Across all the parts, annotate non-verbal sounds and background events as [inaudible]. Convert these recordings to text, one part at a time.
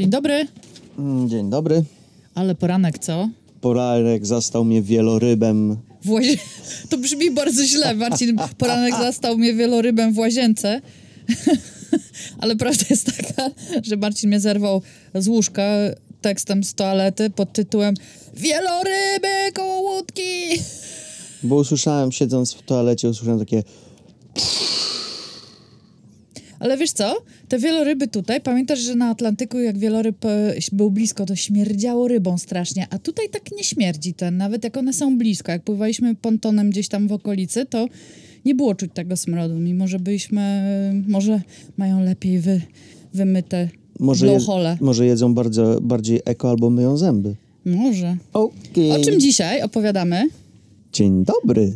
Dzień dobry. Mm, Dzień dobry. Ale poranek co? Poranek zastał mnie wielorybem. W łazie... [laughs] To brzmi bardzo źle. Marcin poranek [laughs] zastał mnie wielorybem w łazience. [laughs] Ale prawda jest taka, że Marcin mnie zerwał z łóżka tekstem z toalety pod tytułem Wieloryby koło łódki. Bo usłyszałem, siedząc w toalecie, usłyszałem takie Ale wiesz co? Te wieloryby tutaj, pamiętasz, że na Atlantyku jak wieloryb e, był blisko, to śmierdziało rybą strasznie, a tutaj tak nie śmierdzi ten, nawet jak one są blisko. Jak pływaliśmy pontonem gdzieś tam w okolicy, to nie było czuć tego smrodu, mimo że byliśmy, może mają lepiej wy, wymyte może, je, może jedzą bardzo, bardziej eko albo myją zęby. Może. Okej. O czym dzisiaj opowiadamy? Dzień dobry.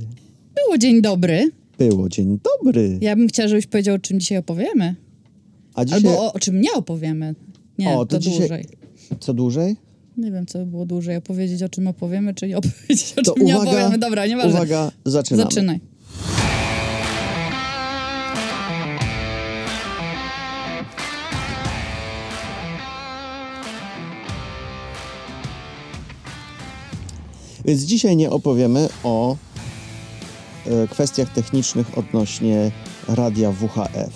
Było dzień dobry. Było dzień dobry. Ja bym chciała, żebyś powiedział, o czym dzisiaj opowiemy. A dzisiaj... Albo o, o czym nie opowiemy. Nie, O, to, to dzisiaj- dłużej. Co dłużej? Nie wiem, co by było dłużej, opowiedzieć o czym opowiemy, czy nie [laughs] opowiedzieć o To czym nie uwaga, opowiemy. Dobra, nieważne. Uwaga, zaczynamy. Zaczynaj. Więc dzisiaj nie opowiemy o kwestiach technicznych odnośnie radia WHF.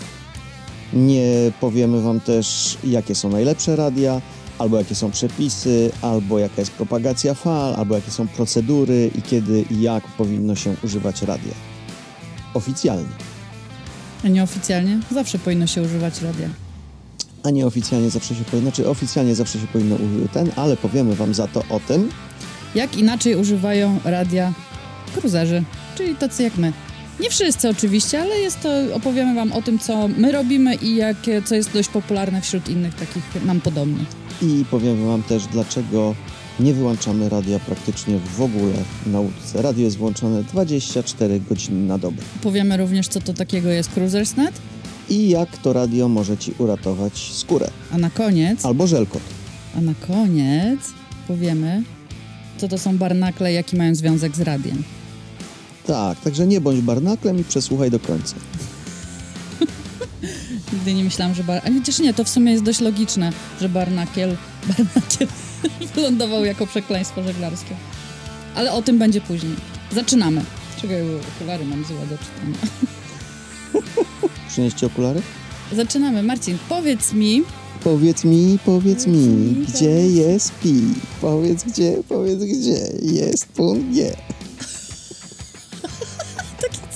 Nie powiemy Wam też, jakie są najlepsze radia, albo jakie są przepisy, albo jaka jest propagacja fal, albo jakie są procedury i kiedy i jak powinno się używać radia. Oficjalnie. A nieoficjalnie? Zawsze powinno się używać radia. A nieoficjalnie zawsze się powinno, czy oficjalnie zawsze się powinno użyć ten, ale powiemy Wam za to o tym, Jak inaczej używają radia cruiserzy, czyli tacy jak my. Nie wszyscy oczywiście, ale jest to, opowiemy wam o tym, co my robimy i jakie, co jest dość popularne wśród innych takich nam podobnych. I powiemy Wam też, dlaczego nie wyłączamy radia praktycznie w ogóle na łódce. Radio jest włączone 24 godziny na dobę. Powiemy również, co to takiego jest Cruisersnet, I jak to radio może Ci uratować skórę a na koniec, albo żelkot. a na koniec powiemy, co to są barnakle, jaki mają związek z radiem. Tak, także nie bądź barnaklem i przesłuchaj do końca. [laughs] Nigdy nie myślałam, że bar... A chociaż nie, to w sumie jest dość logiczne, że barnakiel, [laughs] barnakiel wylądował jako przekleństwo żeglarskie. Ale o tym będzie później. Zaczynamy. Czekaj, okulary mam złe do czytania. [laughs] Przynieść Ci okulary? Zaczynamy. Marcin, powiedz mi, Powiedz mi, powiedz mi, gdzie jest pi? Powiedz gdzie, powiedz gdzie jest punkt G.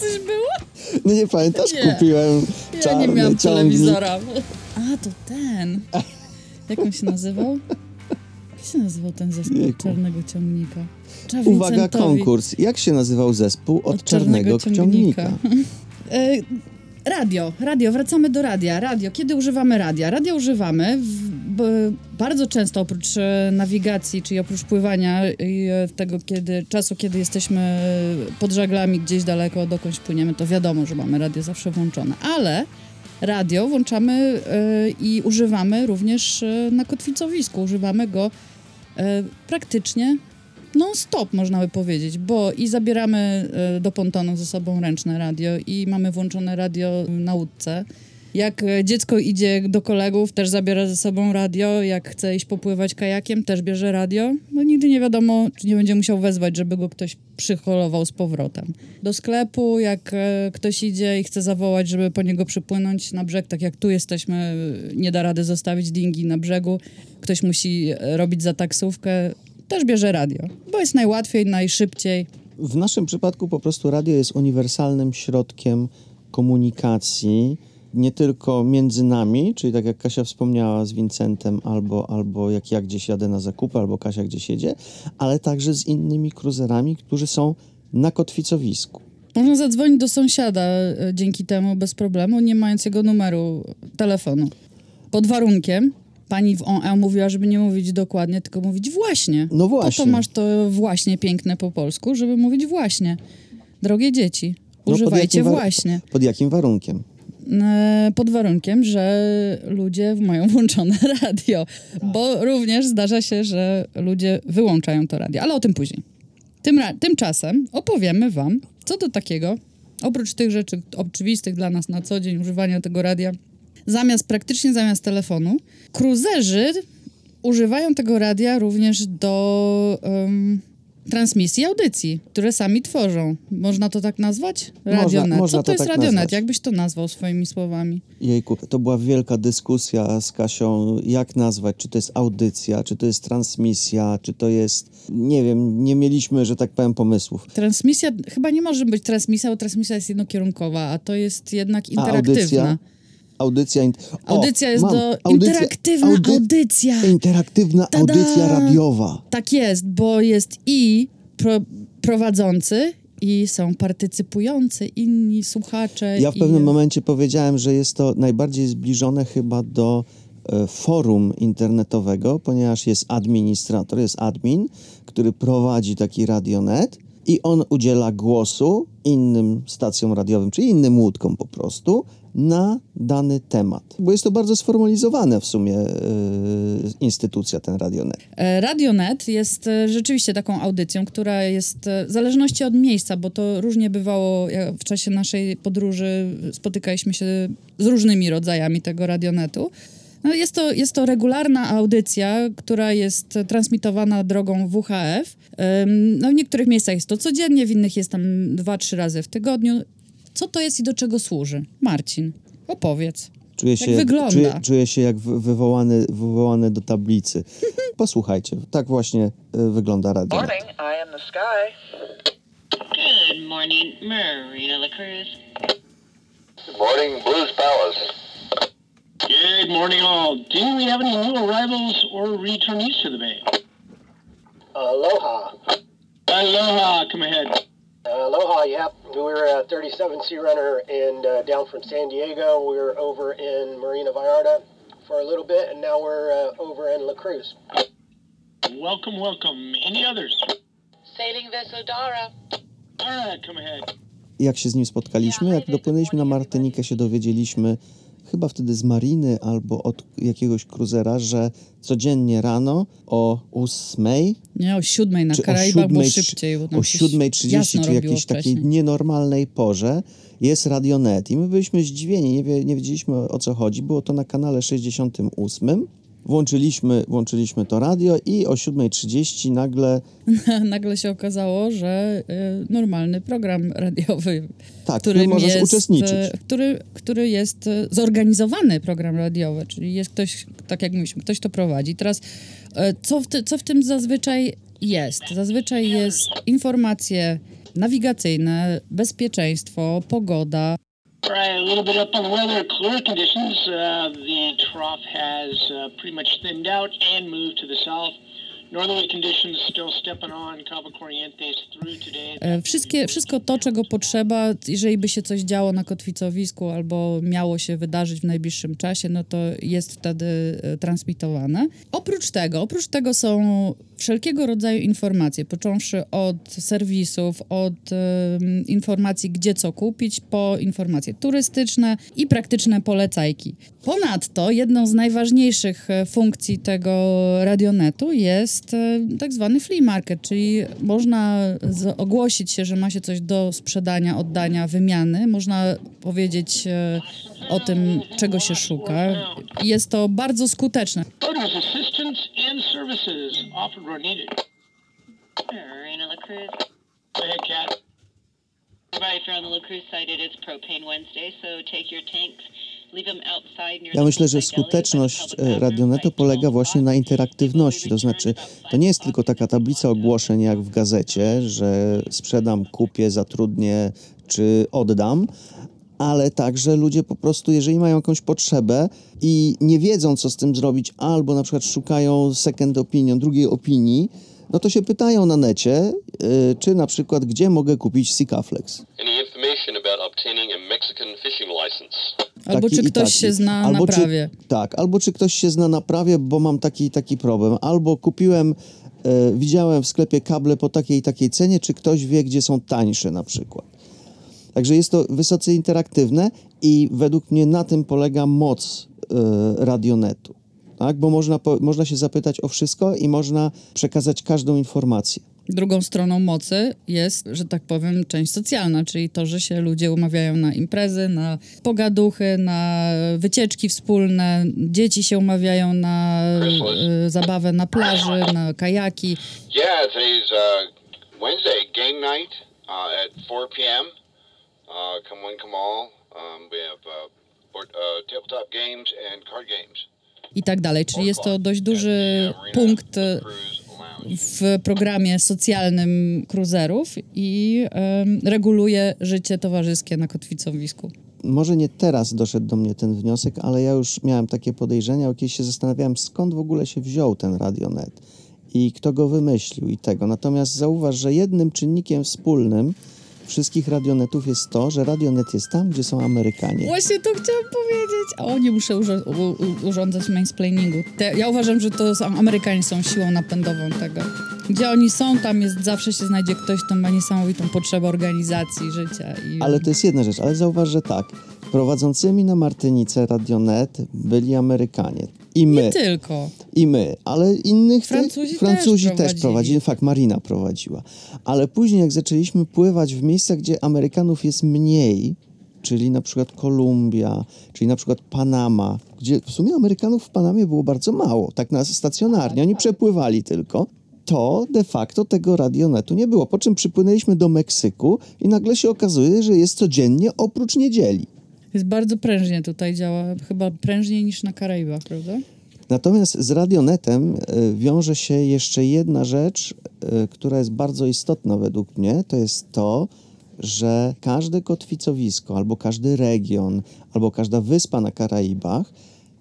coś było? No nie pamiętasz? Nie. Kupiłem Ja czarny nie miałam ciągnik. telewizora. A, to ten. Jak on się nazywał? Jak się nazywał ten zespół od Jejku. czarnego ciągnika? Trzeba Uwaga, Vincentowi. konkurs. Jak się nazywał zespół od, czarnego, ciągnika? [laughs] E, radio, radio, wracamy do radia. Radio, kiedy używamy radia? Radia używamy w, bardzo często oprócz e, nawigacji, czyli oprócz pływania e, tego kiedy, czasu, kiedy jesteśmy pod żaglami gdzieś daleko, dokądś płyniemy, to wiadomo, że mamy radio zawsze włączone. Ale radio włączamy e, i używamy również na kotwicowisku. Używamy go praktycznie non-stop, można by powiedzieć, bo i zabieramy do pontonu ze sobą ręczne radio i mamy włączone radio na łódce. Jak e, dziecko idzie do kolegów, też zabiera ze sobą radio. Jak chce iść popływać kajakiem, też bierze radio. No nigdy nie wiadomo, czy nie będzie musiał wezwać, żeby go ktoś przyholował z powrotem. Do sklepu, jak e, ktoś idzie i chce zawołać, żeby po niego przypłynąć na brzeg, tak jak tu jesteśmy, nie da rady zostawić dingi na brzegu. Ktoś musi e, robić za taksówkę, też bierze radio, bo jest najłatwiej, najszybciej. W naszym przypadku po prostu radio jest uniwersalnym środkiem komunikacji, nie tylko między nami, czyli tak jak Kasia wspomniała z Vincentem, albo, albo jak ja gdzieś jadę na zakupy, albo Kasia gdzieś jedzie, ale także z innymi kruzerami, którzy są na kotwicowisku. Można zadzwonić do sąsiada e, dzięki temu bez problemu, nie mając jego numeru telefonu. Pod warunkiem, pani w OE mówiła, żeby nie mówić dokładnie, tylko mówić właśnie. No Po właśnie. to masz to właśnie piękne po polsku, żeby mówić właśnie. Drogie dzieci, No, używajcie właśnie. Pod jakim warunkiem? E, Pod warunkiem, że ludzie mają włączone [laughs] radio, bo również zdarza się, że ludzie wyłączają to radio, ale o tym później. Tym, tymczasem opowiemy Wam, co do takiego, oprócz tych rzeczy oczywistych dla nas na co dzień, używania tego radia, zamiast praktycznie zamiast telefonu, cruiserzy używają tego radia również do um, transmisji audycji, które sami tworzą. Można to tak nazwać? Radionet. można Co to, to jest tak Radionet? nazwać. Jakbyś to nazwał swoimi słowami? Jejku, to była wielka dyskusja z Kasią, jak nazwać, czy to jest audycja, czy to jest transmisja, czy to jest, nie wiem, nie mieliśmy, że tak powiem, pomysłów. Transmisja, chyba nie może być transmisja, bo transmisja jest jednokierunkowa, a to jest jednak A interaktywna. audycja? Audycja, in... o, Audycja jest mam. do... Audycja- interaktywna audy- audycja! Interaktywna Tada! audycja radiowa. Tak jest, bo jest i pro, prowadzący, i są partycypujący inni słuchacze. Ja w i... pewnym momencie powiedziałem, że jest to najbardziej zbliżone chyba do e, forum internetowego, ponieważ jest administrator, jest admin, który prowadzi taki radionet i on udziela głosu innym stacjom radiowym, czy innym łódkom po prostu, na dany temat. Bo jest to bardzo sformalizowane w sumie e, instytucja, ten radionet. E, Radionet jest e, rzeczywiście taką audycją, która jest w zależności od miejsca, bo to różnie bywało w czasie naszej podróży, spotykaliśmy się z różnymi rodzajami tego radionetu. No jest, to, jest to regularna audycja, która jest transmitowana drogą WHF. No w niektórych miejscach jest to codziennie, w innych jest tam dwa, trzy razy w tygodniu. Co to jest i do czego służy? Marcin, opowiedz. Czuję się Jak wygląda? Czuję, czuję się jak wy- wywołany, wywołany do tablicy. [laughs] Posłuchajcie, tak właśnie e, wygląda radionet. Morning, I am the sky. Good morning, Marina La Cruz. Good morning, Blues Palace. Good morning, all. Do we have any new arrivals or returnees to the Bay? Aloha. Aloha, come ahead. Aloha, yep. We're a 37 Sea Runner and uh, down from San Diego. We were over in Marina Vallarta for a little bit, and now we're uh, over in La Cruz. Welcome, welcome. Any others? Sailing vessel Dara. All right, come ahead. Jak się z nim spotkaliśmy, jak dopłynęliśmy na Martynikę, się dowiedzieliśmy, chyba wtedy z mariny albo od jakiegoś kruzera, że codziennie rano o 8 Nie, o siódmej na Karaibach, bo 7.30 szybciej. Bo o 7.30 jasno czy jakiejś takiej wcześniej. nienormalnej porze jest radionet. I my byliśmy zdziwieni, nie, wie, nie wiedzieliśmy o co chodzi. Było to na kanale 68. Włączyliśmy, włączyliśmy to radio i o 7.30 nagle [laughs] nagle się okazało, że y, normalny program radiowy, Tak, którym możesz jest, uczestniczyć. y, który, który jest y, zorganizowany program radiowy, czyli jest ktoś, tak jak mówiliśmy, ktoś to prowadzi. Teraz, y, co w, ty, co w tym zazwyczaj jest? Zazwyczaj jest informacje nawigacyjne, bezpieczeństwo, pogoda, All right, a little bit up on the weather. Clear conditions. Uh, the trough has uh, pretty much thinned out and moved to the south. E, Wszystkie, wszystko to, czego potrzeba, jeżeli by się coś działo na kotwicowisku albo miało się wydarzyć w najbliższym czasie, no to jest wtedy e, transmitowane. Oprócz tego, oprócz tego są wszelkiego rodzaju informacje, począwszy od serwisów, od em, informacji, gdzie co kupić, po informacje turystyczne i praktyczne polecajki. Ponadto jedną z najważniejszych e, funkcji tego radionetu jest e, tak zwany flea market, czyli można ogłosić się, że ma się coś do sprzedania, oddania, wymiany. Można powiedzieć e, o tym, czego się szuka. Jest to bardzo skuteczne. Photos, assistance, and services offered where needed. Marina La Cruz. Go ahead, Kat. Everybody, on the La Cruz site, it is propane Wednesday, so take your tanks, Ja myślę, że skuteczność e, radionetu polega 12 właśnie na interaktywności. To znaczy, to nie jest tylko taka tablica ogłoszeń jak w gazecie, że sprzedam, kupię, zatrudnię czy oddam, ale także ludzie po prostu, jeżeli mają jakąś potrzebę i nie wiedzą, co z tym zrobić, albo na przykład szukają second opinion, drugiej opinii, no to się pytają na necie, e, czy na przykład, gdzie mogę kupić Sikaflex. Any information about obtaining a Mexican fishing license? Albo czy ktoś taki. się zna Albo na czy- prawie. Tak, albo czy ktoś się zna na prawie, bo mam taki taki problem. Albo kupiłem, e, widziałem w sklepie kable po takiej i takiej cenie, czy ktoś wie, gdzie są tańsze na przykład. Także jest to wysoce interaktywne i według mnie na tym polega moc e, radionetu. Tak? Bo można, po, można się zapytać o wszystko i można przekazać każdą informację. Drugą stroną mocy jest, że tak powiem, część socjalna, czyli to, że się ludzie umawiają na imprezy, na pogaduchy, na wycieczki wspólne, dzieci się umawiają na e, zabawę na plaży, na kajaki. Yeah, today's uh, Wednesday, game night uh, at 4 p.m. Uh, come one, come all. Um, we have uh, board, uh, tabletop games and card games. i tak dalej. Czyli jest to dość duży punkt e. w programie socjalnym cruiserów i em, reguluje życie towarzyskie na kotwicowisku. Może nie teraz doszedł do mnie ten wniosek, ale ja już miałem takie podejrzenia, kiedyś się zastanawiałem, skąd w ogóle się wziął ten Radionet i kto go wymyślił i tego. Natomiast zauważ, że jednym czynnikiem wspólnym wszystkich radionetów jest to, że radionet jest tam, gdzie są Amerykanie. Właśnie to chciałam powiedzieć. O, nie muszę urządzać mansplainingu. Te, ja uważam, że to są, Amerykanie są siłą napędową tego. Gdzie oni są, tam jest, zawsze się znajdzie ktoś, kto ma niesamowitą potrzebę organizacji życia. I, Ale to jest jedna rzecz, ale zauważ, że tak, prowadzącymi na Martynicę Radionet byli Amerykanie. I my. Nie tylko. I my, ale innych Francuzi Francuzi też też, prowadzili. prowadzili. Fakt, Marina prowadziła. Ale później, jak zaczęliśmy pływać w miejscach, gdzie Amerykanów jest mniej, czyli na przykład Kolumbia, czyli na przykład Panama, gdzie w sumie Amerykanów w Panamie było bardzo mało, tak na stacjonarnie, oni przepływali tylko, to de facto tego radionetu nie było. Po czym przypłynęliśmy do Meksyku i nagle się okazuje, że jest codziennie oprócz niedzieli. Jest bardzo prężnie tutaj działa. Chyba prężniej niż na Karaibach, prawda? Natomiast z Radionetem y, wiąże się jeszcze jedna rzecz, y, która jest bardzo istotna według mnie, to jest to, że każde kotwicowisko, albo każdy region, albo każda wyspa na Karaibach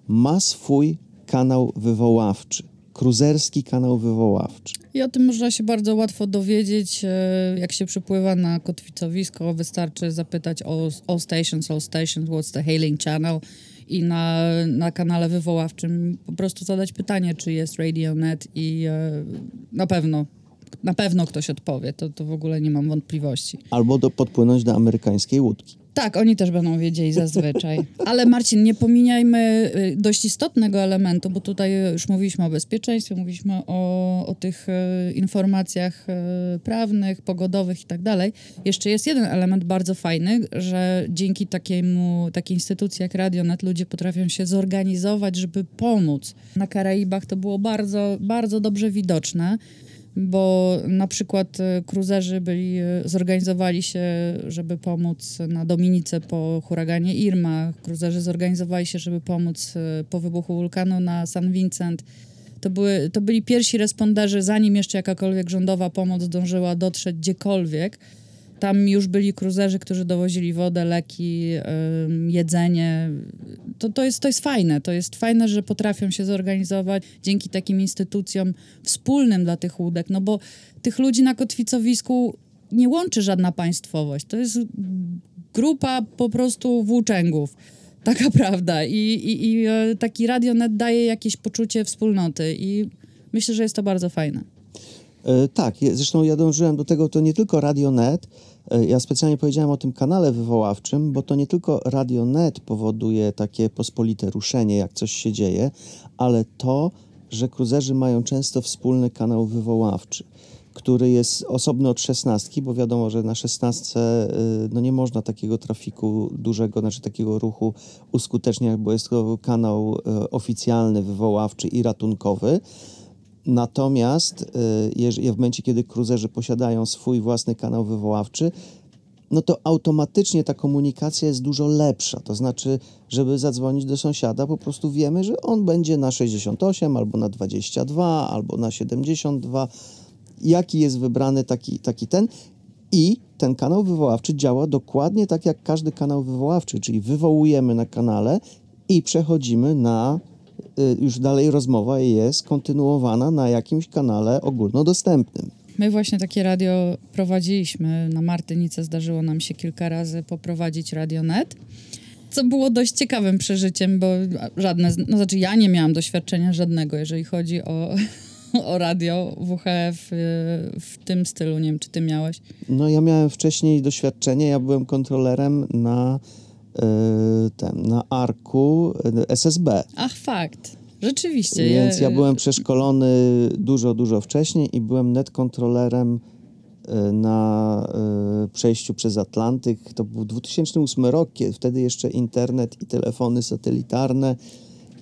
ma swój kanał wywoławczy, kruzerski kanał wywoławczy. I o tym można się bardzo łatwo dowiedzieć, e, jak się przypływa na kotwicowisko. Wystarczy zapytać o all stations, all stations, what's the hailing channel i na, na kanale wywoławczym po prostu zadać pytanie, czy jest RadioNet i e, na pewno, na pewno ktoś odpowie. To, to w ogóle nie mam wątpliwości. Albo do, podpłynąć do amerykańskiej łódki. Tak, oni też będą wiedzieli zazwyczaj. Ale Marcin, nie pominiajmy y, dość istotnego elementu, bo tutaj już mówiliśmy o bezpieczeństwie, mówiliśmy o, o tych y, informacjach y, prawnych, pogodowych i tak dalej. Jeszcze jest jeden element bardzo fajny, że dzięki takiemu, takiej instytucji jak Radionet ludzie potrafią się zorganizować, żeby pomóc. Na Karaibach to było bardzo, bardzo dobrze widoczne bo na przykład e, cruiserzy byli, e, zorganizowali się, żeby pomóc na Dominice po huraganie Irma, cruiserzy zorganizowali się, żeby pomóc e, po wybuchu wulkanu na San Vincent. To, były, to byli pierwsi responderzy, zanim jeszcze jakakolwiek rządowa pomoc zdążyła dotrzeć gdziekolwiek. Tam już byli cruiserzy, którzy dowozili wodę, leki, jedzenie. To, to, jest, to jest fajne. To jest fajne, że potrafią się zorganizować dzięki takim instytucjom wspólnym dla tych łódek. No bo tych ludzi na kotwicowisku nie łączy żadna państwowość. To jest grupa po prostu włóczęgów. Taka [laughs] prawda. I, i, i e, taki radionet daje jakieś poczucie wspólnoty i myślę, że jest to bardzo fajne. E, Tak, zresztą ja dążyłem do tego, to nie tylko Radionet, e, ja specjalnie powiedziałem o tym kanale wywoławczym, bo to nie tylko Radionet powoduje takie pospolite ruszenie, jak coś się dzieje, ale to, że cruzerzy mają często wspólny kanał wywoławczy, który jest osobny od szesnastki, bo wiadomo, że na szesnastce y, no nie można takiego trafiku dużego, znaczy takiego ruchu uskuteczniać, bo jest to kanał oficjalny, wywoławczy i ratunkowy. Natomiast y, w momencie, kiedy cruzerzy posiadają swój własny kanał wywoławczy, no to automatycznie ta komunikacja jest dużo lepsza. To znaczy, żeby zadzwonić do sąsiada, po prostu wiemy, że on będzie na 68 albo na 22 albo na 72. Jaki jest wybrany taki, taki ten. I ten kanał wywoławczy działa dokładnie tak jak każdy kanał wywoławczy, czyli wywołujemy na kanale i przechodzimy na już dalej rozmowa jest kontynuowana na jakimś kanale ogólnodostępnym. My właśnie takie radio prowadziliśmy. Na Martynice zdarzyło nam się kilka razy poprowadzić radionet. Co było dość ciekawym przeżyciem, bo żadne, no znaczy ja nie miałam doświadczenia żadnego, jeżeli chodzi o, [laughs] o radio WHF y, w tym stylu. Nie wiem, czy ty miałeś. No ja miałem wcześniej doświadczenie, ja byłem kontrolerem na y, tym, na arku y, SSB. Ach, fakt. Rzeczywiście. Więc ja byłem przeszkolony dużo, dużo wcześniej i byłem net kontrolerem y, na przejściu przez Atlantyk. To był 2008 rok, kiedy wtedy jeszcze internet i telefony satelitarne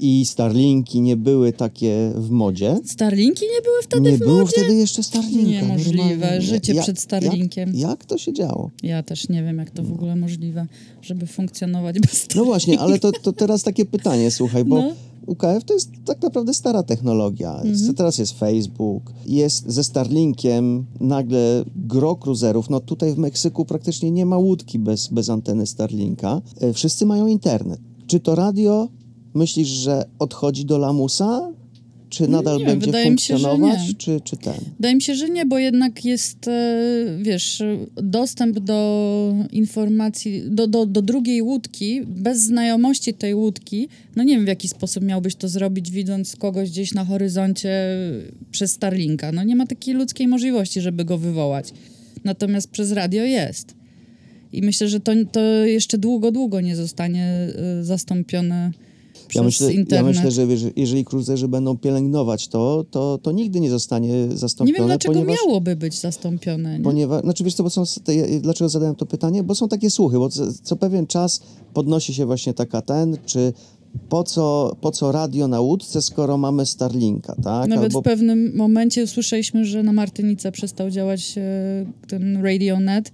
i Starlinki nie były takie w modzie. Starlinki nie były wtedy nie w było modzie? wtedy jeszcze Starlinka. Niemożliwe. normalnie. Życie Jak- przed Starlinkiem. Jak, jak to się działo? Ja też nie wiem, jak to w ogóle możliwe, żeby funkcjonować bez No właśnie, ale to, to teraz takie pytanie, słuchaj, bo No. UKF to jest tak naprawdę stara technologia. Mhm. Teraz jest Facebook, jest ze Starlinkiem nagle gro cruiserów. No tutaj w Meksyku praktycznie nie ma łódki bez, bez anteny Starlinka. E, Wszyscy mają internet. Czy to radio myślisz, że odchodzi do lamusa? Czy nadal nie będzie się, funkcjonować, nie. czy, czy ten? Wydaje mi się, że nie, bo jednak jest, e, wiesz, dostęp do informacji, do, do, do drugiej łódki, bez znajomości tej łódki. No nie wiem, w jaki sposób miałbyś to zrobić, widząc kogoś gdzieś na horyzoncie przez Starlinka. No nie ma takiej ludzkiej możliwości, żeby go wywołać. Natomiast przez radio jest. I myślę, że to, to jeszcze długo, długo nie zostanie e, zastąpione przez Ja myślę, ja internet. myślę, że jeżeli- cruiserzy będą pielęgnować to, to, to nigdy nie zostanie nie zastąpione. wiem, dlaczego ponieważ... miałoby być zastąpione. Nie? Ponieważ, znaczy wiesz co, bo są, te, ja- dlaczego zadałem to pytanie? Bo są takie słuchy, bo co, co pewien czas podnosi się właśnie taka ten, czy po co, po co radio na łódce, skoro mamy Starlinka, tak? Nawet Albo w pewnym momencie usłyszeliśmy, że na Martynice przestał działać e, ten RadioNet,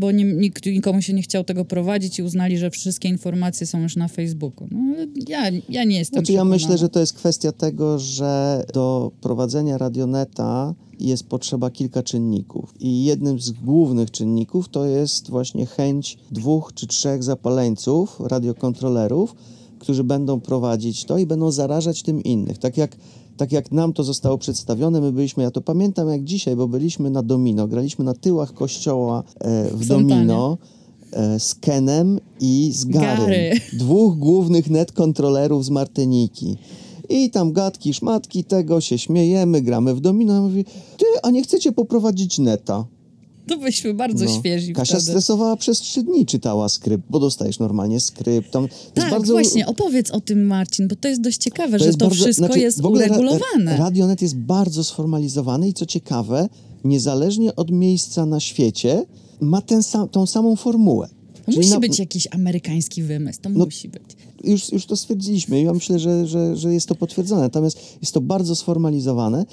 bo nie, nikt, nikomu się nie chciał tego prowadzić i uznali, że wszystkie informacje są już na Facebooku. No, ja, ja nie jestem Znaczy ja myślę, że to jest kwestia tego, że do prowadzenia radioneta jest potrzeba kilka czynników. I jednym z głównych czynników to jest właśnie chęć dwóch czy trzech zapaleńców, radiokontrolerów, którzy będą prowadzić to i będą zarażać tym innych. Tak jak, tak jak nam to zostało przedstawione, my byliśmy, ja to pamiętam jak dzisiaj, bo byliśmy na domino, graliśmy na tyłach kościoła e, w domino e, z Kenem i z Garym. Gary. Dwóch głównych net kontrolerów z Martyniki. I tam gadki, szmatki, tego się śmiejemy, gramy w domino. Ja Mówi, ty, a nie chcecie poprowadzić neta? To byliśmy bardzo No. świeżi Kasia wtedy. stresowała przez trzy dni, czytała skrypt, bo dostajesz normalnie skrypt. Tam, Tak, bardzo, właśnie, opowiedz o tym, Marcin, bo to jest dość ciekawe, to że to bardzo- wszystko znaczy, jest ogóle ra- uregulowane. Radionet jest bardzo sformalizowany i co ciekawe, niezależnie od miejsca na świecie, ma ten sam, tą samą formułę. to musi na- być jakiś amerykański wymysł, to No, musi być. już, już to stwierdziliśmy. Ja myślę, że, że, że jest to potwierdzone. Natomiast jest to bardzo sformalizowane,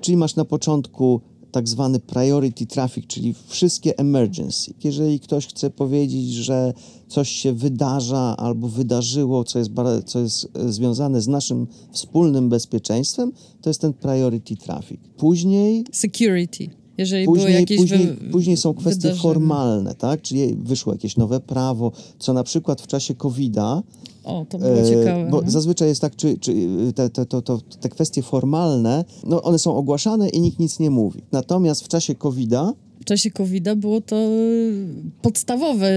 czyli masz na początku tak zwany priority traffic, czyli wszystkie emergency. Jeżeli ktoś chce powiedzieć, że coś się wydarza albo wydarzyło, co jest, co jest e, związane z naszym wspólnym bezpieczeństwem, to jest ten priority traffic. Później Security. Jeżeli były Później, jakieś później, wy, później są kwestie wydarzenia. formalne, tak? Czyli wyszło jakieś nowe prawo, co na przykład w czasie COVID-a O, to było E, ciekawe. Bo no. zazwyczaj jest tak, czy, czy te, te, to, to, te kwestie formalne, no one są ogłaszane i nikt nic nie mówi. Natomiast w czasie COVID-a W czasie covid było to y, podstawowe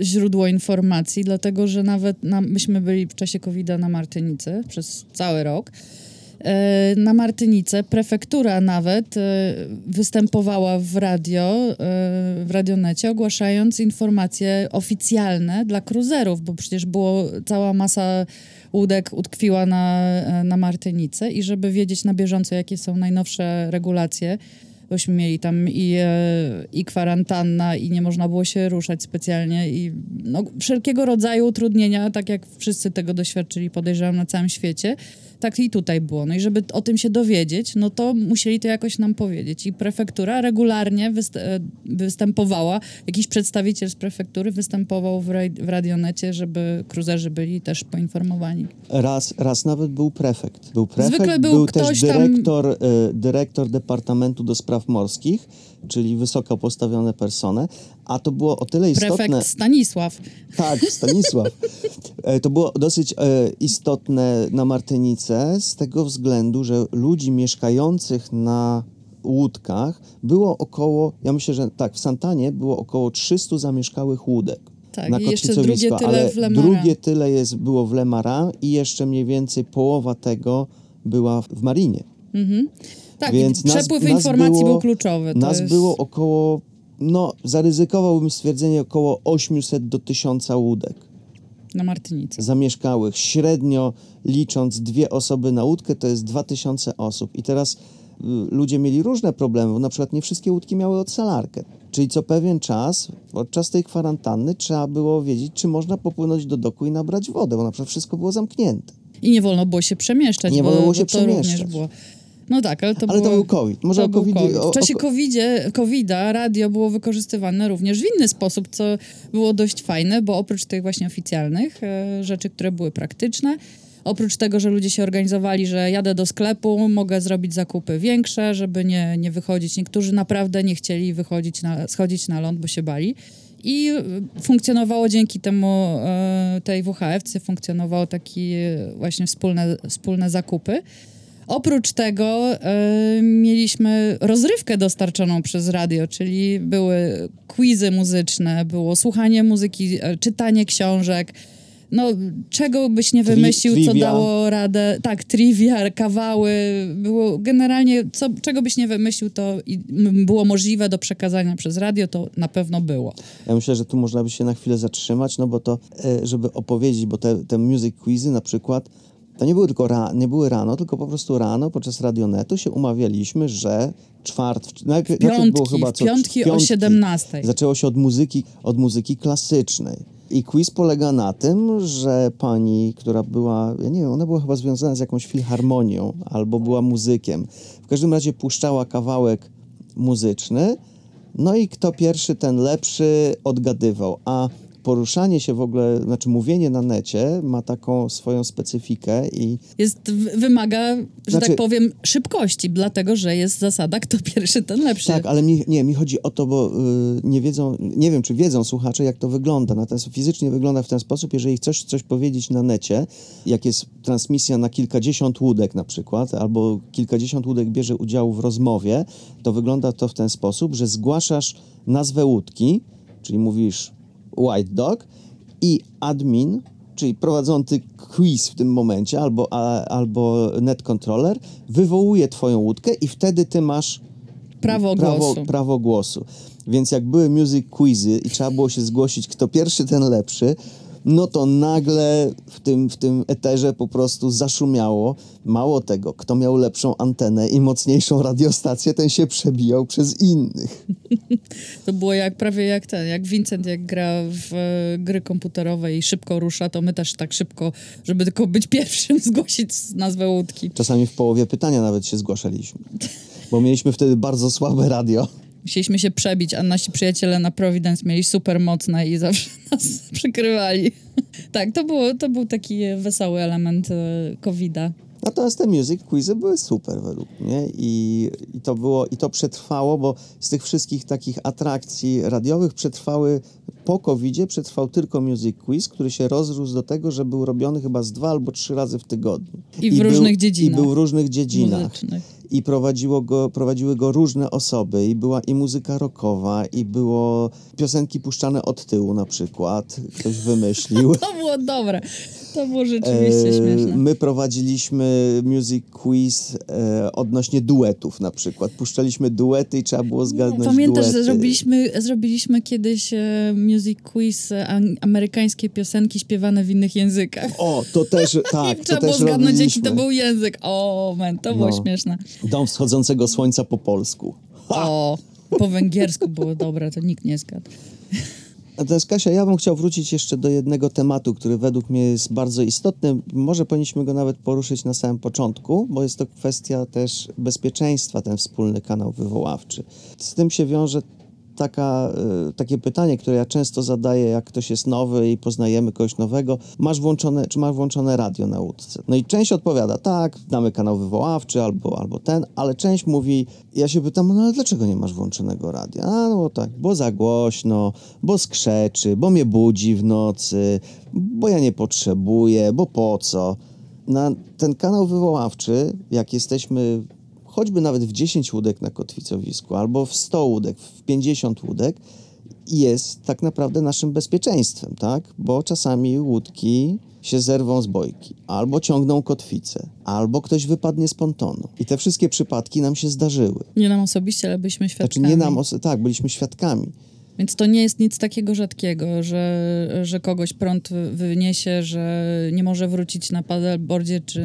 źródło informacji, dlatego że nawet na, myśmy byli w czasie covid na Martynicy przez cały rok. E, Na Martynice prefektura nawet e, występowała w radio, e, w radionecie, ogłaszając informacje oficjalne dla kruzerów, bo przecież było cała masa łódek utkwiła na, na Martynice i żeby wiedzieć na bieżąco, jakie są najnowsze regulacje, bośmy mieli tam i, i kwarantanna i nie można było się ruszać specjalnie i no, wszelkiego rodzaju utrudnienia, tak jak wszyscy tego doświadczyli, podejrzewam, na całym świecie, tak i tutaj było. No i żeby o tym się dowiedzieć, no to musieli to jakoś nam powiedzieć. I prefektura regularnie wyst- e, występowała, jakiś przedstawiciel z prefektury występował w, raj- w radionecie, żeby cruzerzy byli też poinformowani. raz, raz nawet był prefekt. Był prefekt, Zwykle był był ktoś też tam- dyrektor, e, dyrektor Departamentu do Spraw Morskich, czyli wysoko postawione persony, a to było o tyle istotne... Prefekt Stanisław. Tak, Stanisław. E, To było dosyć e, istotne na Martynice z tego względu, że ludzi mieszkających na łódkach było około, ja myślę, że tak, w Santanie było około 300 zamieszkałych łódek. Tak, na i jeszcze drugie tyle w Le Marin. drugie tyle jest, było w Le Marin i jeszcze mniej więcej połowa tego była w Marinie. Tak, Więc i nas- przepływ nas informacji było- był kluczowy. Nas jest... było około, no zaryzykowałbym stwierdzenie około 800 do 1000 łódek. na Martynicy. zamieszkałych. Średnio licząc dwie osoby na łódkę, to jest 2000 osób. I teraz y, ludzie mieli różne problemy, bo na przykład nie wszystkie łódki miały odsalarkę. Czyli co pewien czas, podczas tej kwarantanny, trzeba było wiedzieć, czy można popłynąć do doku i nabrać wodę, bo na przykład wszystko było zamknięte. I nie wolno było się przemieszczać, Nie bo, wolno było się bo przemieszczać. No tak, ale to Ale to było... był COVID. Może to COVID. COVID. W czasie COVID-a radio było wykorzystywane również w inny sposób, co było dość fajne, bo oprócz tych właśnie oficjalnych e, rzeczy, które były praktyczne, oprócz tego, że ludzie się organizowali, że jadę do sklepu, mogę zrobić zakupy większe, żeby nie, nie wychodzić. Niektórzy naprawdę nie chcieli wychodzić, na, schodzić na ląd, bo się bali. I e, funkcjonowało dzięki temu, e, tej WHF-ce funkcjonowało takie właśnie wspólne, wspólne zakupy. Oprócz tego e, mieliśmy rozrywkę dostarczoną przez radio, czyli były quizy muzyczne, było słuchanie muzyki, e, czytanie książek. No, czego byś nie Tri- wymyślił, co trivia. dało radę. Tak, trivia, kawały. Było generalnie, co, czego byś nie wymyślił, to było możliwe do przekazania przez radio, to na pewno było. Ja myślę, że tu można by się na chwilę zatrzymać, no bo to, e, żeby opowiedzieć, bo te, te music quizy na przykład, to nie były tylko ra, nie były rano, tylko po prostu rano podczas radionetu się umawialiśmy, że czwart, najpierw, najpierw było Piątki, chyba co, piątki o 17. Zaczęło się od muzyki, od muzyki klasycznej. I quiz polega na tym, że pani, która była, ja nie wiem, ona była chyba związana z jakąś filharmonią albo była muzykiem. W każdym razie puszczała kawałek muzyczny, no i kto pierwszy, ten lepszy odgadywał. A poruszanie się w ogóle, znaczy mówienie na necie ma taką swoją specyfikę i Jest, wymaga, że Znaczy- tak powiem, szybkości, dlatego że jest zasada, kto pierwszy, ten lepszy. Tak, ale mi, nie, mi chodzi o to, bo y, nie wiedzą, nie wiem, czy wiedzą słuchacze, jak to wygląda. Natomiast fizycznie wygląda w ten sposób, jeżeli chcesz coś powiedzieć na necie, jak jest transmisja na kilkadziesiąt łódek na przykład, albo kilkadziesiąt łódek bierze udział w rozmowie, to wygląda to w ten sposób, że zgłaszasz nazwę łódki, czyli mówisz white dog i admin, czyli prowadzący quiz w tym momencie, albo, a, albo net controller, wywołuje twoją łódkę i wtedy ty masz Prawo prawo, głosu. prawo głosu. Więc jak były music quizy i trzeba było się zgłosić, kto pierwszy, ten lepszy, no to nagle w tym, w tym eterze po prostu zaszumiało. Mało tego, kto miał lepszą antenę i mocniejszą radiostację, ten się przebijał przez innych. [laughs] To było jak prawie jak ten, jak Vincent, jak gra w e, gry komputerowe i szybko rusza, to my też tak szybko, żeby tylko być [laughs] pierwszym, zgłosić nazwę łódki. Czasami w połowie pytania nawet się zgłaszaliśmy. Bo mieliśmy wtedy bardzo słabe radio. Musieliśmy się przebić, a nasi przyjaciele na Providence mieli super mocne i zawsze [laughs] nas przykrywali. tak, to, było, to był taki wesoły element e, COVID-a. Natomiast te music quizy były super według mnie i, i to było, i to przetrwało, bo z tych wszystkich takich atrakcji radiowych przetrwały, po covid przetrwał tylko music quiz, który się rozrósł do tego, że był robiony chyba z dwa albo trzy razy w tygodniu. I w różnych dziedzinach I był w różnych dziedzinach. Muzycznych. I prowadziło go, prowadziły go różne osoby i była i muzyka rockowa i było piosenki puszczane od tyłu na przykład, ktoś wymyślił. [laughs] To było dobre. To było rzeczywiście E, śmieszne. My prowadziliśmy music quiz e, odnośnie duetów na przykład. Puszczaliśmy duety i trzeba było zgadnąć Pamiętasz, duety. że zrobiliśmy, zrobiliśmy kiedyś e, music quiz e, amerykańskie piosenki śpiewane w innych językach. O, to też, [laughs] tak, to trzeba było też zgadnąć, jaki to był język. O, man, to było No. śmieszne. Dom wschodzącego słońca po polsku. O, po węgiersku było dobre, to nikt nie zgadł. Natomiast Kasia, ja bym chciał wrócić jeszcze do jednego tematu, który według mnie jest bardzo istotny. Może powinniśmy go nawet poruszyć na samym początku, bo jest to kwestia też bezpieczeństwa, ten wspólny kanał wywoławczy. Z tym się wiąże taka, e, takie pytanie, które ja często zadaję, jak ktoś jest nowy i poznajemy kogoś nowego. Masz włączone, czy masz włączone radio na łódce? No i część odpowiada, tak, mamy kanał wywoławczy albo, albo ten, ale część mówi, ja się pytam, no ale dlaczego nie masz włączonego radia? A, no tak, bo za głośno, bo skrzeczy, bo mnie budzi w nocy, bo ja nie potrzebuję, bo po co? Na ten kanał wywoławczy, jak jesteśmy choćby nawet w 10 łódek na kotwicowisku, albo w 100 łódek, w 50 łódek, jest tak naprawdę naszym bezpieczeństwem, tak? Bo czasami łódki się zerwą z bojki, albo ciągną kotwicę, albo ktoś wypadnie z pontonu. I te wszystkie przypadki nam się zdarzyły. Nie nam osobiście, ale byliśmy Znaczy świadkami. nie nam, tak, byliśmy świadkami. Więc to nie jest nic takiego rzadkiego, że, że kogoś prąd wyniesie, że nie może wrócić na paddleboardzie, czy...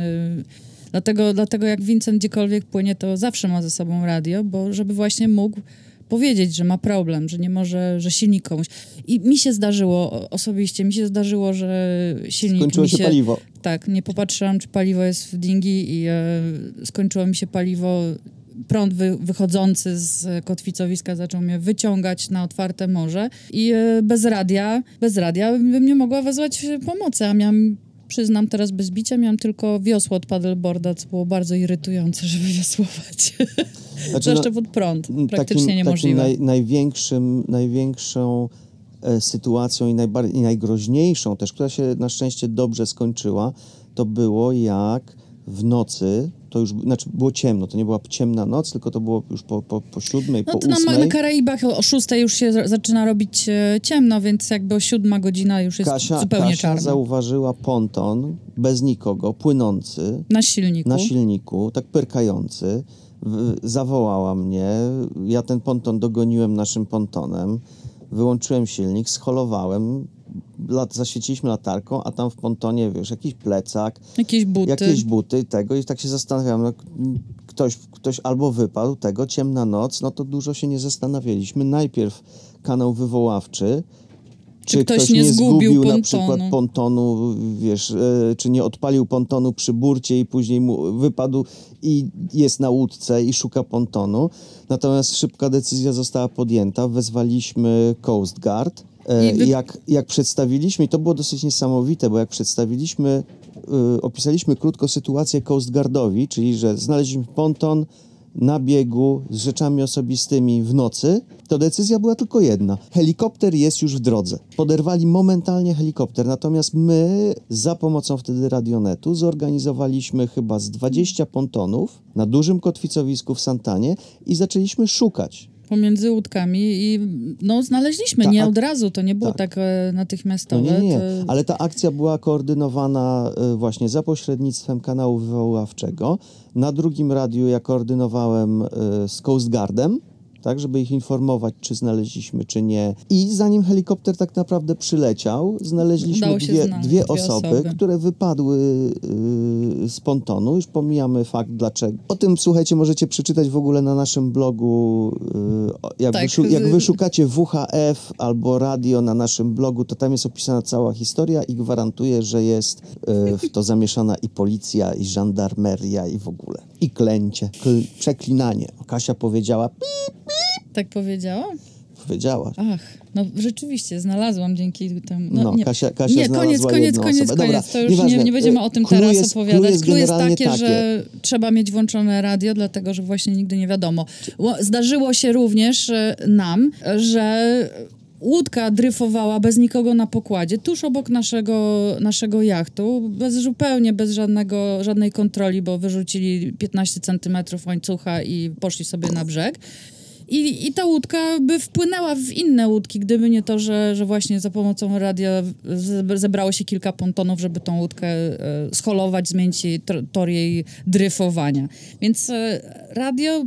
Dlatego, dlatego jak Vincent gdziekolwiek płynie, to zawsze ma ze sobą radio, bo żeby właśnie mógł powiedzieć, że ma problem, że nie może, że silnik komuś. I mi się zdarzyło, osobiście, mi się zdarzyło, że silnik Skończyło mi się paliwo. Tak, nie popatrzyłam, czy paliwo jest w dingi i e, skończyło mi się paliwo. Prąd wy, wychodzący z kotwicowiska zaczął mnie wyciągać na otwarte morze i e, bez radia, bez radia bym nie mogła wezwać pomocy, a miałam, przyznam teraz bez bicia, miałam tylko wiosło od paddleboarda, co było bardzo irytujące, [laughs] żeby wiosłować. Znaczy, Zwłaszcza no, pod prąd, takim, praktycznie takim niemożliwe. naj, największym, największą e, sytuacją i, najbar- i najgroźniejszą też, która się na szczęście dobrze skończyła, to było jak w nocy, to już, znaczy było ciemno, to nie była ciemna noc, tylko to było już po, po, po siódmej, No po to na, ósmej. na Karaibach o, 6 już się za- zaczyna robić e, ciemno, więc jakby o siódma godzina już jest Kasia, zupełnie Kasia czarno. zauważyła ponton bez nikogo, płynący Na silniku. na silniku, tak pyrkający. W, zawołała mnie. Ja ten ponton dogoniłem naszym pontonem. Wyłączyłem silnik, scholowałem. Lat, zaświeciliśmy latarką, a tam w pontonie, wiesz, jakiś plecak, Jakieś buty. jakieś buty tego. I tak się zastanawiam, no, ktoś, ktoś albo wypadł tego, ciemna noc, no to dużo się nie zastanawialiśmy. Najpierw kanał wywoławczy, czy, ktoś nie zgubił na pontonu. przykład pontonu, wiesz, e, czy nie odpalił pontonu przy burcie i później mu wypadł i jest na łódce i szuka pontonu. Natomiast szybka decyzja została podjęta. Wezwaliśmy Coast Guard. E, wy- jak, jak przedstawiliśmy, i to było dosyć niesamowite, bo jak przedstawiliśmy, y, opisaliśmy krótko sytuację Coast Guardowi, czyli że znaleźliśmy ponton na biegu z rzeczami osobistymi w nocy, to decyzja była tylko jedna. Helikopter jest już w drodze. Poderwali momentalnie helikopter, natomiast my za pomocą wtedy radionetu zorganizowaliśmy chyba z 20 pontonów na dużym kotwicowisku w Santanie i zaczęliśmy szukać. Pomiędzy łódkami i no znaleźliśmy, Ta nie od razu, to nie było tak. tak, e, No natychmiastowe. nie, nie, nie. To... Ale ta akcja była koordynowana y, właśnie za pośrednictwem kanału wywoławczego. Na drugim radiu ja koordynowałem y, z Coast Guardem, tak, żeby ich informować, czy znaleźliśmy, czy nie. I zanim helikopter tak naprawdę przyleciał, znaleźliśmy się dwie, znaleźć dwie, dwie osoby, osoby. które wypadły y, z pontonu. Już pomijamy fakt, dlaczego. O tym, słuchajcie, możecie przeczytać w ogóle na naszym blogu. y, o- jak, Tak, wyszu- jak wyszukacie WHF albo radio na naszym blogu, to tam jest opisana cała historia i gwarantuję, że jest y, w to zamieszana i policja, i żandarmeria, i w ogóle. I klęcie, kl- przeklinanie. Kasia powiedziała, "Pi", Tak powiedziała? powiedziała. Ach, no rzeczywiście, znalazłam dzięki temu. No, No, nie. Kasia- Kasia nie, koniec, koniec, koniec, osobę. koniec. Dobra, to już nieważne. nie, nie będziemy o tym teraz jest- opowiadać. jest Clue jest takie, takie. że trzeba mieć włączone radio, dlatego że właśnie nigdy nie wiadomo. Ło- Zdarzyło się również e, nam, że łódka dryfowała bez nikogo na pokładzie, tuż obok naszego, naszego jachtu, bez, zupełnie bez żadnego, żadnej kontroli, bo wyrzucili 15 centymetrów łańcucha i poszli sobie na brzeg. I, I ta łódka by wpłynęła w inne łódki, gdyby nie to, że, że właśnie za pomocą radia ze- zebrało się kilka pontonów, żeby tą łódkę e, scholować, zmienić tor jej dryfowania. Więc e, radio,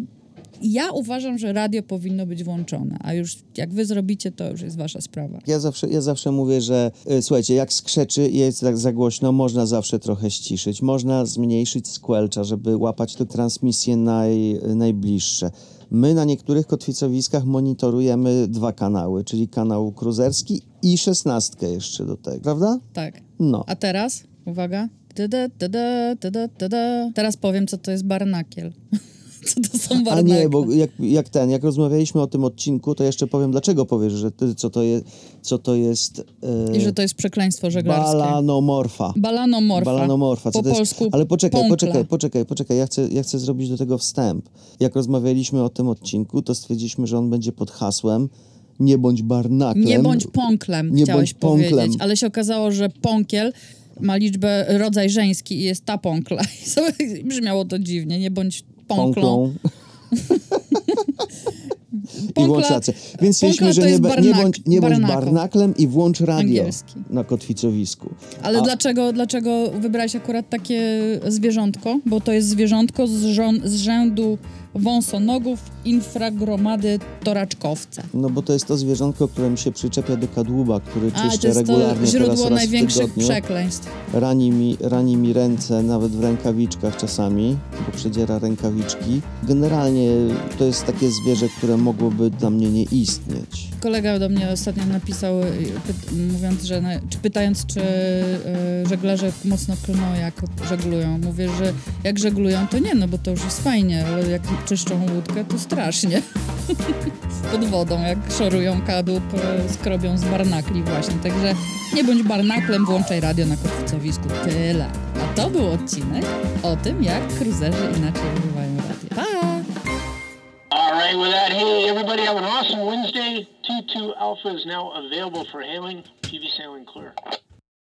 ja uważam, że radio powinno być włączone, a już jak wy zrobicie, to już jest wasza sprawa. Ja zawsze, ja zawsze mówię, że y, słuchajcie, jak skrzeczy i jest tak za głośno, można zawsze trochę ściszyć. Można zmniejszyć squelcha, żeby łapać te transmisje naj, najbliższe. My na niektórych kotwicowiskach monitorujemy dwa kanały, czyli kanał kruzerski i szesnastkę jeszcze do tego, prawda? Tak. No. A teraz, uwaga. Tada, tada, tada, tada. Teraz powiem, co to jest barnakiel. [laughs] co to są A nie, bo jak, jak ten, jak rozmawialiśmy o tym odcinku, to jeszcze powiem, dlaczego powiesz, że ty, co to jest, co to jest e, I że to jest przekleństwo żeglarskie. balanomorfa. Balanomorfa. Balanomorfa. Co Po polsku Ale poczekaj, pąkla. poczekaj, poczekaj, poczekaj. Ja chcę, ja chcę zrobić do tego wstęp. Jak rozmawialiśmy o tym odcinku, to stwierdziliśmy, że on będzie pod hasłem nie bądź barnaklem. Nie bądź pąklem, Nie chciałeś bądź pąklem. powiedzieć. Ale się okazało, że pąkiel ma liczbę, rodzaj żeński i jest ta pąkla. [laughs] I sobie brzmiało to dziwnie. Nie bądź pąklą. [laughs] I włącz rację. Więc stwierdziliśmy, że nie, be- nie barnak- bądź, nie bądź barnaklem i włącz radio Angielski. na kotwicowisku. Ale A- dlaczego, dlaczego wybrałeś akurat takie zwierzątko? Bo to jest zwierzątko z, z rzędu wąsonogów, infragromady, toraczkowce. No bo to jest to zwierzątko, które mi się przyczepia do kadłuba, który A, to czyszczę jest to regularnie teraz źródło raz w największych tygodniu. przekleństw. Rani mi, rani mi ręce, nawet w rękawiczkach czasami, bo przedziera rękawiczki. Generalnie to jest takie zwierzę, które mogłoby dla mnie nie istnieć. Kolega do mnie ostatnio napisał, y, mówiąc, że, na, czy pytając, czy y, żeglarze mocno klną, jak żeglują. Mówię, że jak żeglują, to nie, no bo to już jest fajnie, ale jak czyszczą łódkę, to strasznie. [laughs] Pod wodą, jak szorują kadłub, y, skrobią z barnakli właśnie. Także nie bądź barnaklem, włączaj radio na kotwicowisku. Tyle. A to był odcinek o tym, jak cruiserzy inaczej używają radio. Pa! With that, hey, everybody, have an awesome Wednesday. 2-2 Alpha is now available for hailing. PV Sailing Clear.